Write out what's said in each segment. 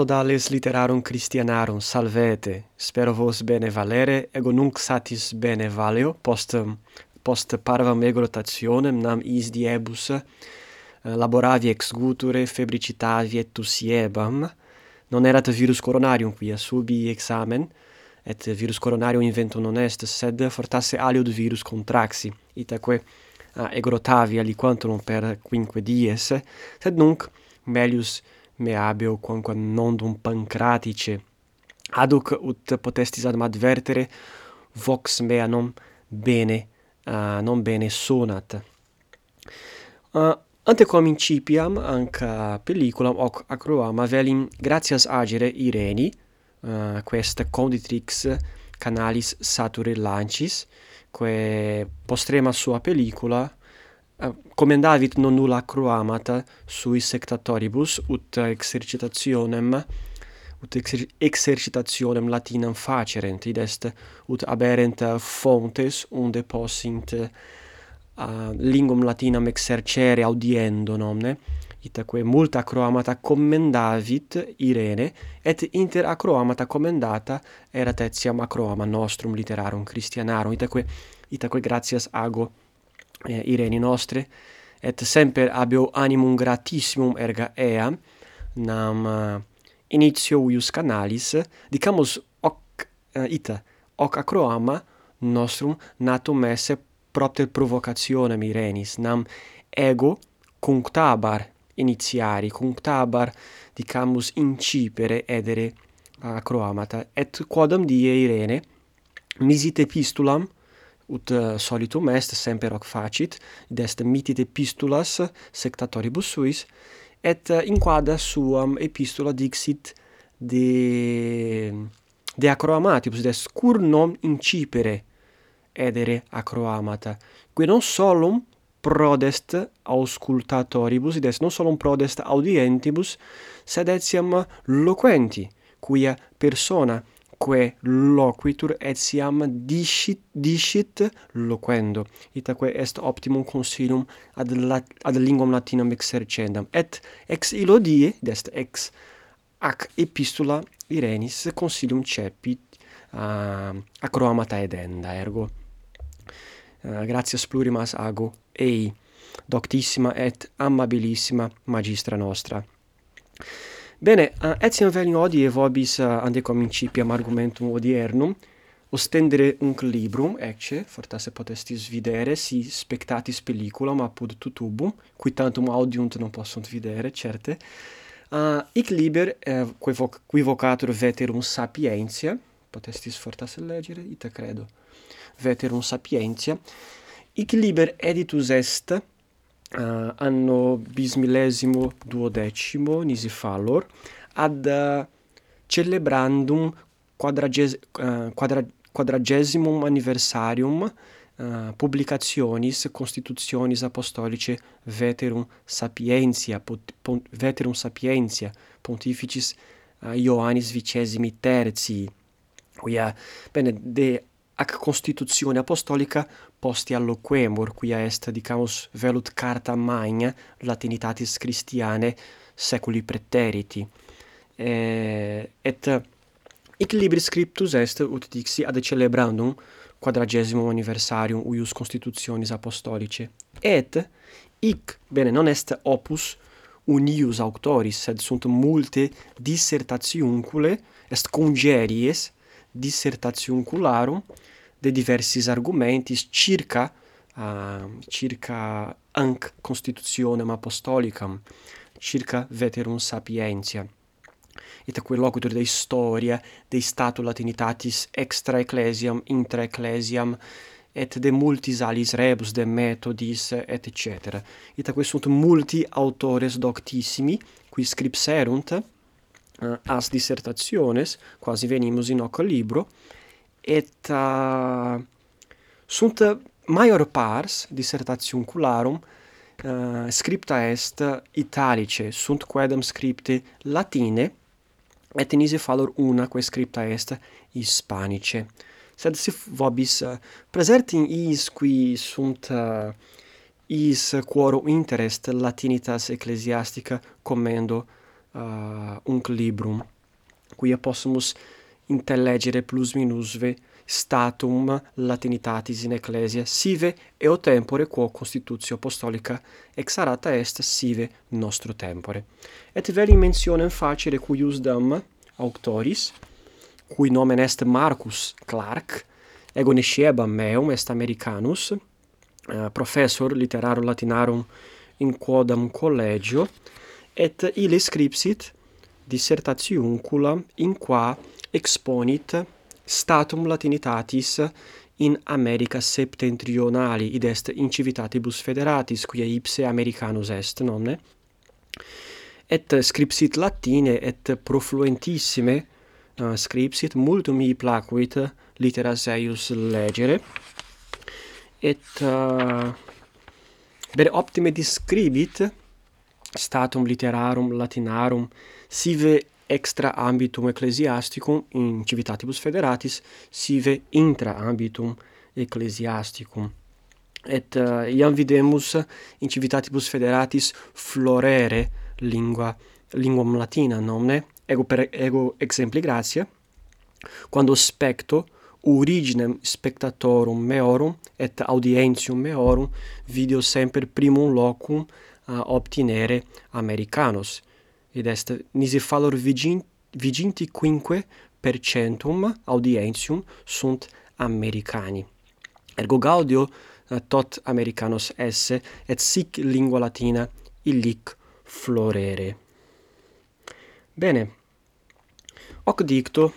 Sodales literarum Christianarum salvete. Spero vos bene valere, ego nunc satis bene valeo, post, post parvam ego rotationem nam is diebus, eh, laboravi ex guture, febricitavi et tusiebam, non erat virus coronarium quia subi examen, et virus coronarium invento non est, sed fortasse aliud virus contraxi, itaque eh, ah, egrotavi aliquantum per quinque dies, sed nunc melius me meabeo quamquam nondum pancratice. Aduc ut potestis ad advertere vox mea non bene uh, non bene sonat. Uh, ante quam incipiam anca pelliculam hoc acroama velim gratias agere Ireni uh, quest conditrix canalis sature lancis quae postrema sua pellicula Eh, commendavit non nulla cruamata sui sectatoribus ut exercitationem ut exer exercitationem latinam facerent id est ut aberent fontes unde possint uh, eh, linguam latinam exercere audiendo nomne itaque multa acroamata commendavit Irene et inter acroamata commendata erat etiam acroama nostrum literarum Christianarum itaque itaque gratias ago eh, Ireni nostre et semper habeo animum gratissimum erga ea, nam uh, initio ius canalis, dicamus hoc uh, ita, hoc acroama nostrum natum esse propter provocationem Irenis, nam ego cunctabar initiari, cunctabar, dicamus, incipere edere acroamata, et quodam die Irene, misite epistulam ut eh, uh, solitum est semper hoc facit, id est epistulas sectatoribus suis, et uh, in quada suam epistula dixit de de acroamatibus, de scur non incipere edere acroamata, qui non solum prodest auscultatoribus, id est non solum prodest audientibus, sed etiam loquenti, quia persona loque loquitur etiam discit discit loquendo. Itaque est optimum consilium ad lat, ad linguam latinam exercendam. Et ex illo die dest ex ac epistula Irenis consilium cepit uh, acroamata edenda ergo uh, gratias plurimas ago ei doctissima et amabilissima magistra nostra. Bene, uh, etiam velium hodie vobis uh, ande comincipiam argumentum odiernum, ostendere unc librum, ecce, fortasse potestis videre, si spectatis pelliculam apud tutubum, qui tantum audiunt non possunt videre, certe, uh, ic liber, eh, qui, voc qui vocatur veterum sapientia, potestis fortasse legere, ita credo, veterum sapientia, ic liber editus est, uh, anno bismillesimo duodecimo Nisifalor ad uh, celebrandum quadrages uh, quadra quadragesimum anniversarium Uh, publicationis constitutionis apostolice veterum sapientia pont, veterum sapientia pontificis uh, Ioannis vicesimi tertii quia bene de ac constitutione apostolica posti alloquemur, quia est, dicamus, velut carta magna latinitatis Christiane seculi preteriti. Eh, et hic libri scriptus est, ut dixi, ad celebrandum quadragesimum anniversarium uius constitutionis apostolice. Et hic, bene, non est opus unius auctoris, sed sunt multe dissertatiuncule, est congeries, dissertaziuncularum de diversis argumentis circa uh, circa anc constitutionem apostolicam circa veterum sapientia. Et aquae locutor de historia de statu latinitatis extra ecclesiam intra ecclesiam et de multis alis rebus de methodis et cetera. Et aquae sunt multi autores doctissimi qui scripserunt Eh, as dissertationes, quasi venimus in hoc libro, et uh, sunt maior pars dissertationcularum uh, eh, scripta est italice, sunt quedam scripte latine, et in ise fallor una quae scripta est hispanice. Sed si vobis uh, presertim is qui sunt uh, is quorum interest latinitas ecclesiastica commendo uh, unc librum, quia possumus intellegere plus minusve statum latinitatis in ecclesia sive eo tempore quo constitutio apostolica exarata est sive nostro tempore. Et veli mentionem facere cuius dam auctoris cui nomen est Marcus Clark ego nesciebam meum est americanus uh, professor literarum latinarum in quodam collegio et ille scripsit dissertatiuncula in qua exponit statum latinitatis in America septentrionali id est in civitatibus federatis quia ipse americanus est nonne? Et scripsit latine et profluentissime uh, scripsit multum mi placuit litteras eius legere. Et uh, ber optime describit statum literarum latinarum sive extra ambitum ecclesiasticum in civitatibus federatis sive intra ambitum ecclesiasticum. Et uh, iam videmus in civitatibus federatis florere lingua linguam latina nomne? Ego per ego exempli gratia. Quando specto originem spectatorum meorum et audientium meorum video semper primum locum a obtinere Americanos, id est nisi fallor viginti quinque percentum audientium sunt Americani. Ergo gaudio eh, tot Americanos esse, et sic lingua latina illic florere. Bene, hoc dicto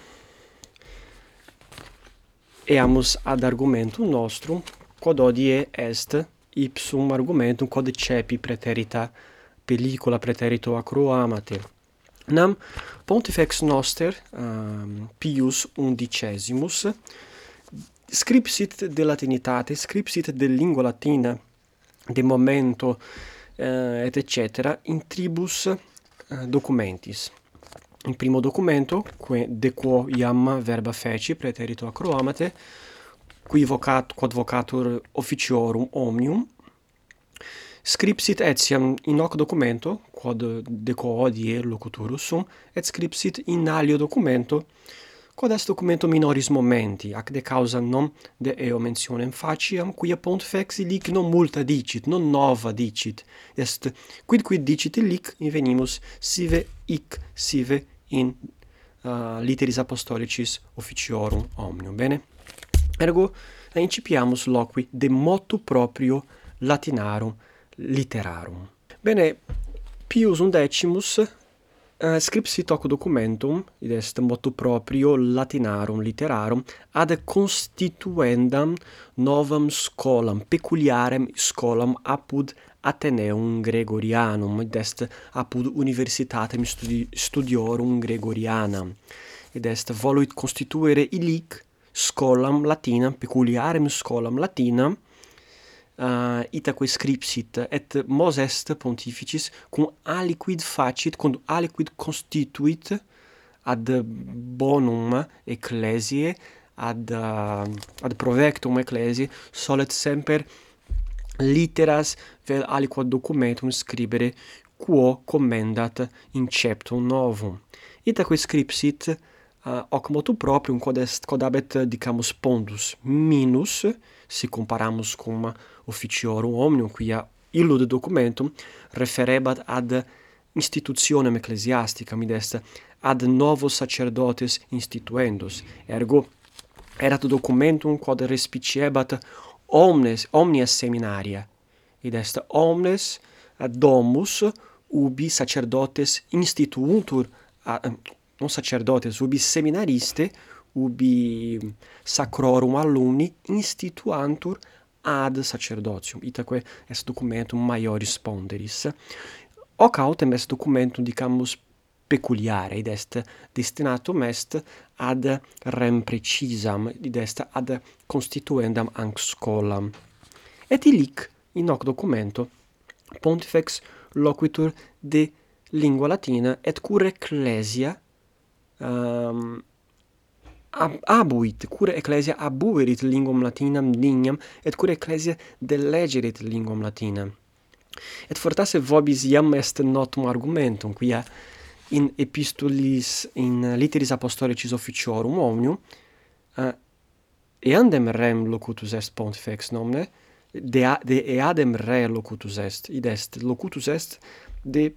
eamus ad argumentum nostrum quod odie est ipsum argumentum quod cepi preterita pellicula preterito acroamate. Nam pontifex noster um, Pius undicesimus scripsit de latinitate, scripsit de lingua latina, de momento uh, et cetera in tribus uh, documentis. In primo documento, que de quo iam verba feci preterito acroamate, qui vocat quod vocatur officiorum omnium scripsit etiam in hoc documento quod deco hodie locutorus sum et scripsit in alio documento quod est documento minoris momenti ac de causa non de eo mentionem faciam quia pont fex illic non multa dicit non nova dicit est quid quid dicit illic invenimus sive hic sive in uh, literis apostolicis officiorum omnium. Bene? Ergo incipiamus loqui de motu proprio latinarum literarum. Bene, Pius undecimus eh, uh, scripsit hoc documentum, id est motu proprio latinarum literarum, ad constituendam novam scolam, peculiarem scolam apud Ateneum Gregorianum, id est apud Universitatem studi Studiorum Gregorianam, id est voluit constituere illic scolam latinam peculiarem scolam latinam uh, itaque scripsit et mos est pontificis cum aliquid facit cum aliquid constituit ad bonum ecclesiae ad uh, ad provectum ecclesiae solet semper litteras vel aliquod documentum scribere quo commendat inceptum novum. Itaque scripsit Ah, uh, hoc motu proprium quod est, quod habet, dicamus pondus minus, se comparamus cum officiorum omnium, quia illud documentum referebat ad institutionem ecclesiasticam, id est ad novos sacerdotes instituendus. Ergo, erat documentum quod respiciebat omnes, omnia seminaria, id est omnes domus ubi sacerdotes instituuntur, non sacerdotes, ubi seminariste, ubi mm, sacrorum alumni instituantur ad sacerdotium. Itaque est documentum maioris ponderis. Hoc autem est documentum dicamus peculiare id est destinatum est ad rem precisam id est ad constituendam anc scolam. et illic in hoc documento pontifex loquitur de lingua latina et cur ecclesia um, ab abuit cur ecclesia abuerit linguam latinam dignam et cur ecclesia delegerit linguam latinam et fortasse vobis iam est notum argumentum quia in epistulis in litteris apostolicis officiorum omnium uh, eh, eandem rem locutus est pontifex nomne de, a, de eadem re locutus est id est locutus est de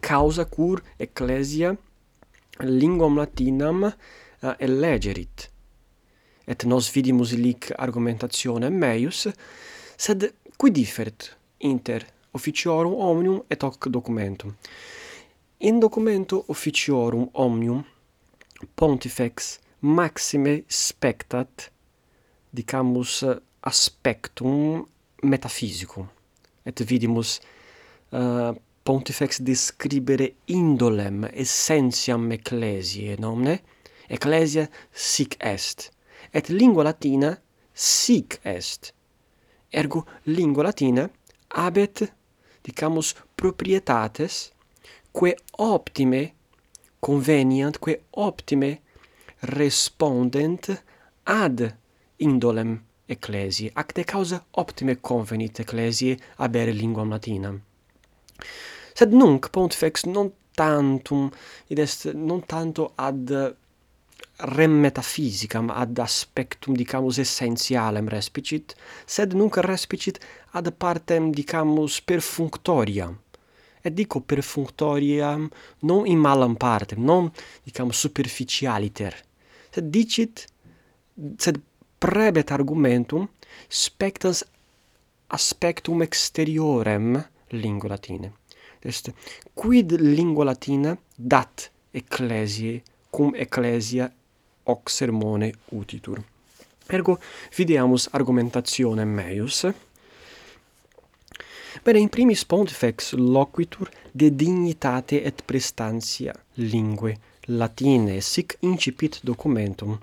causa cur ecclesia linguam latinam uh, elegerit Et nos vidimus illic argumentationem meius, sed qui differet inter officiorum omnium et hoc documentum. In documento officiorum omnium pontifex maxime spectat dicamus eh, aspectum metaphysicum et vidimus uh, pontifex describere indolem essentiam ecclesiae nomne ecclesia sic est et lingua latina sic est. Ergo lingua latina habet dicamus proprietates quae optime conveniant quae optime respondent ad indolem ecclesiae ac de causa optime convenit ecclesiae habere linguam latinam sed nunc pontifex non tantum id est non tanto ad rem metaphysicam ad aspectum dicamus essentialem respicit sed nunc respicit ad partem dicamus perfunctoriam. Et dico perfunctoriam non in malam partem non dicamus superficialiter. Sed dicit sed prebet argumentum spectas aspectum exteriorem lingua latine est quid lingua latina dat ecclesiae cum ecclesia hoc sermone utitur. Ergo videamus argumentationem meius. Bene, in primis pontifex loquitur de dignitate et prestantia lingue latine, sic incipit documentum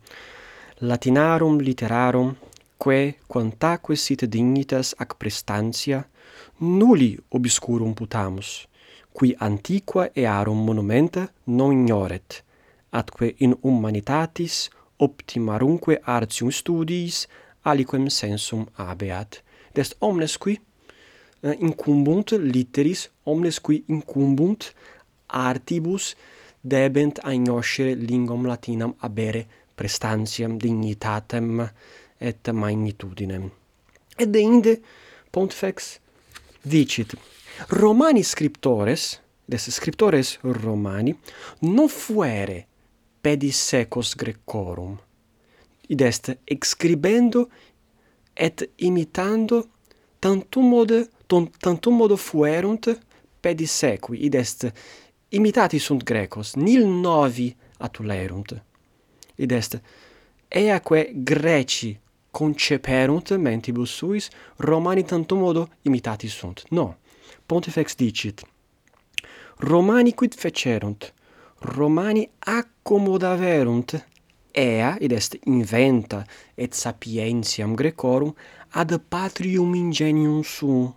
latinarum literarum, quae quantaque sit dignitas ac prestantia nulli obscurum putamus, qui antiqua earum monumenta non ignoret, atque in humanitatis optimarumque artium studiis aliquem sensum abeat. Dest omnes qui eh, incumbunt litteris, omnes qui incumbunt artibus debent agnoscere linguam latinam abere prestantiam dignitatem et magnitudinem. Et deinde Pontifex, dicit Romani scriptores, des scriptores Romani, non fuere pedisecos Grecorum, id est exscribendo et imitando tantum modo tantum modo fuerunt pedisequi id est imitati sunt grecos nil novi atulerunt id est eaque greci conceperunt mentibus suis Romani tantum modo imitati sunt. No. Pontifex dicit: Romani quid fecerunt? Romani accomodaverunt ea, id est inventa et sapientiam Grecorum ad patrium ingenium suum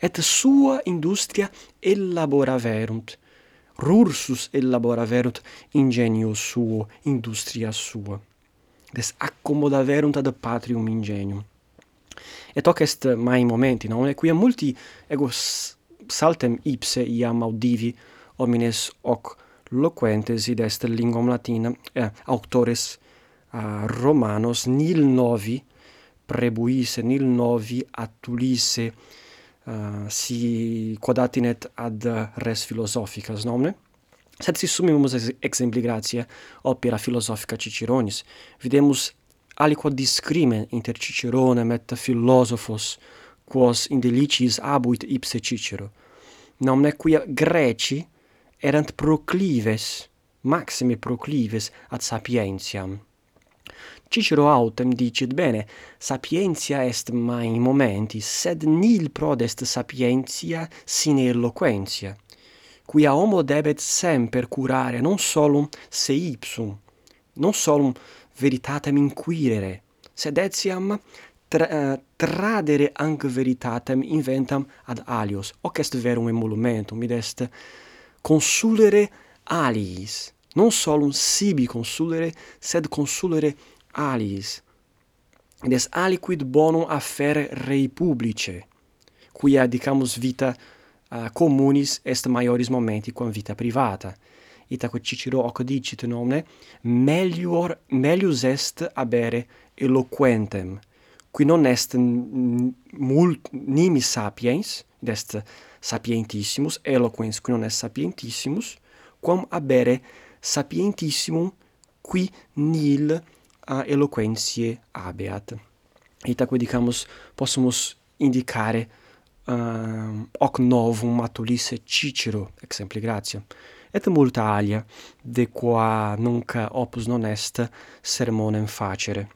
et sua industria elaboraverunt rursus elaboraverunt ingenio suo industria sua des accomodaverunt ad patrium ingenium. Et hoc est mai momenti, non? Quia multi ego saltem ipse iam audivi homines hoc loquentes id est linguam latina eh, auctores uh, ah, romanos nil novi prebuisse nil novi attulisse uh, ah, si quodatinet ad res philosophicas nomne Sed si sumimus ex exempli gratia opera philosophica Ciceronis, videmus aliquod discrimen inter Ciceronem et philosophos, quos in delicis abuit ipse Cicero. Nomne quia Greci erant proclives, maxime proclives ad sapientiam. Cicero autem dicit bene, sapientia est mai in momenti, sed nil prodest sapientia sine eloquentia quia homo debet semper curare non solum se ipsum, non solum veritatem inquirere, sed etiam tra, uh, tradere anc veritatem inventam ad alios. Hoc est verum emolumentum, id est consulere aliis, non solum sibi consulere, sed consulere aliis. Id est aliquid bonum afferre rei publice, quia dicamus vita uh, communis est maioris momenti quam vita privata. Itaque Cicero hoc dicit nomne, melior, melius est abere eloquentem, qui non est mult nimis sapiens, est sapientissimus, eloquens qui non est sapientissimus, quam abere sapientissimum qui nil a eloquentiae abeat. Itaque dicamus possumus indicare uh, hoc novum Matulisse Cicero, exempli gratia, et multa alia, de qua nunc opus non est sermonem facere.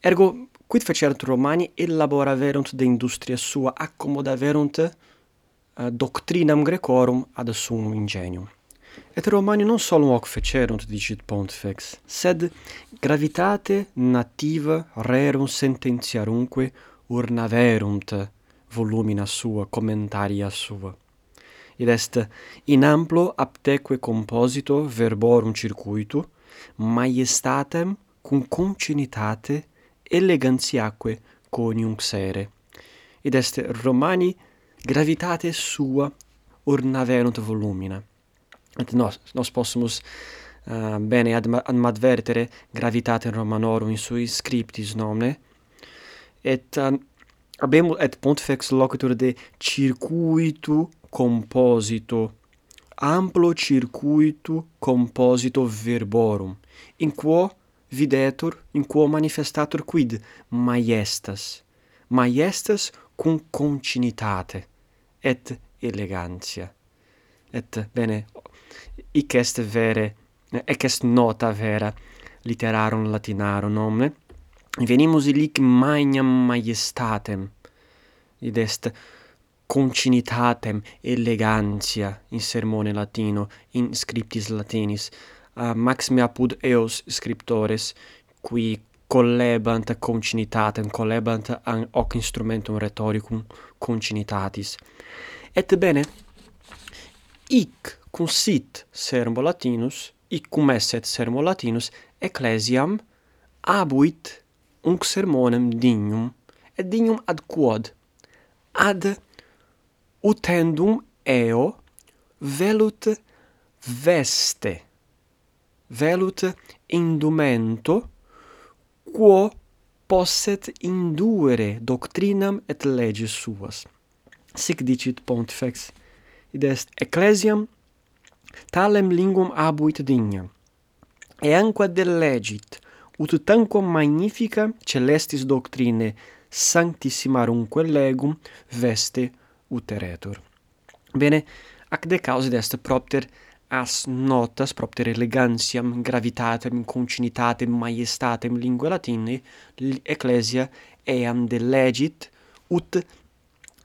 Ergo, quid fecerunt Romani elaboraverunt de industria sua accomodaverunt uh, eh, doctrinam grecorum ad sum ingenium. Et Romani non solum hoc fecerunt, dicit Pontifex, sed gravitate nativa rerum sententiarumque urnaverunt volumina sua, commentaria sua. Id est in amplo apteque composito verborum circuitu, maiestatem cum concinitate elegantiaque coniunxere. Id est Romani gravitate sua ornaverunt volumina. Et nos, nos possumus uh, bene ad, admadvertere gravitatem Romanorum in sui scriptis nomne, et uh, habemus et pontifex locutor de circuitu composito. Amplo circuitu composito verborum. In quo videtur in quo manifestatur quid maiestas? Maiestas cum continitate et elegantia. Et bene hic est vere ec est nota vera literarum latinarum omne venimus illic magnam maiestatem id est concinitatem elegantia in sermone latino in scriptis latinis. A maxime apud eos scriptores qui collebant concinitatem collebant an hoc instrumentum rhetoricum concinitatis. Et bene hic cum sit sermo latinus hic cum esset sermo latinus ecclesiam abuit unc sermonem dignum et dignum ad quod ad utendum eo velut veste velut indumento quo posset indure doctrinam et leges suas. Sic dicit pontifex id est ecclesiam talem linguam abuit digna. E anqua delegit ut tanquam magnifica celestis doctrinae sanctissimárumque legum veste uteretur. Bene, ac de causa est propter as notas propter elegantiam gravitatem concinitatem, maiestatem linguae latinae ecclesia eam delegit ut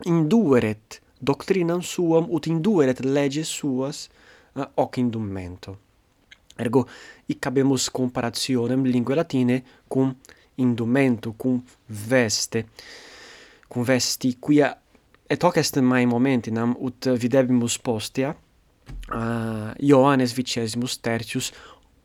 indueret doctrinam suam ut indueret leges suas uh, hoc indumento ergo hic habemus comparationem linguae latine cum indumento, cum veste, cum vesti, quia et hoc est mai momentinam ut videbimus postea uh, Ioannes vicesimus tertius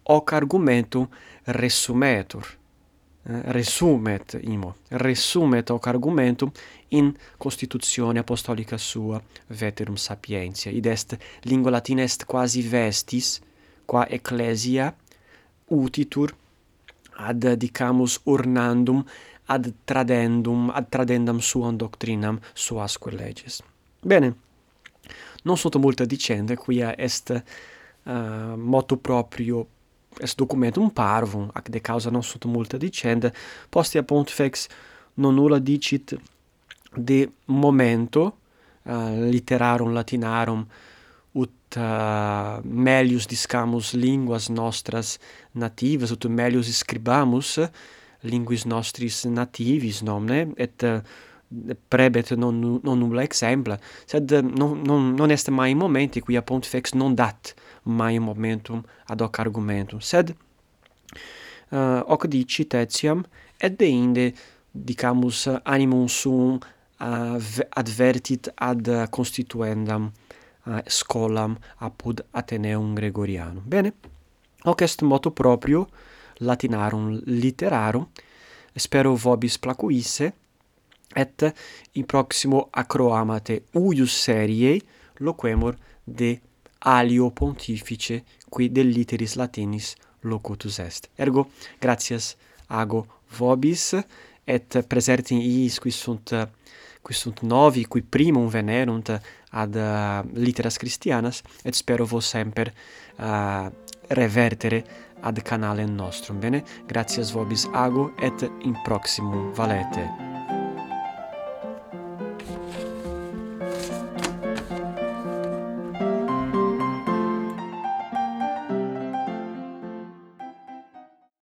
hoc argumentum resumetur uh, resumet imo resumet hoc argumentum in constitutione apostolica sua veterum sapientia. Id est lingua latina est quasi vestis qua ecclesia utitur ad dicamus urnandum ad tradendum ad tradendam suam doctrinam suasque leges bene non sunt multa dicende quia est uh, motu proprio est documentum parvum ac de causa non sunt multa dicende postea pontifex non nulla dicit de momento uh, literarum latinarum ut uh, melius discamus linguas nostras nativas, ut melius scribamus linguis nostris nativis nomne, et uh, prebet non, non nulla exempla, sed eh, non, non, non est mai momenti qui a pontifex non dat mai momentum ad hoc argumentum, sed uh, hoc dicit etiam, et deinde dicamus animum sum uh, advertit ad constituendam scholam apud Ateneum Gregorianum. Bene, hoc est motu proprio latinarum literarum, spero vobis placuisse, et in proximo acroamate uius seriei loquemur de alio pontifice qui del literis latinis locutus est. Ergo, gratias ago vobis, et preserti iis qui sunt, qui sunt novi, qui primum venerunt ad uh, litteras Christianas et spero vos semper uh, revertere ad canalem nostrum. Bene? Gratias vobis ago et in proximum valete.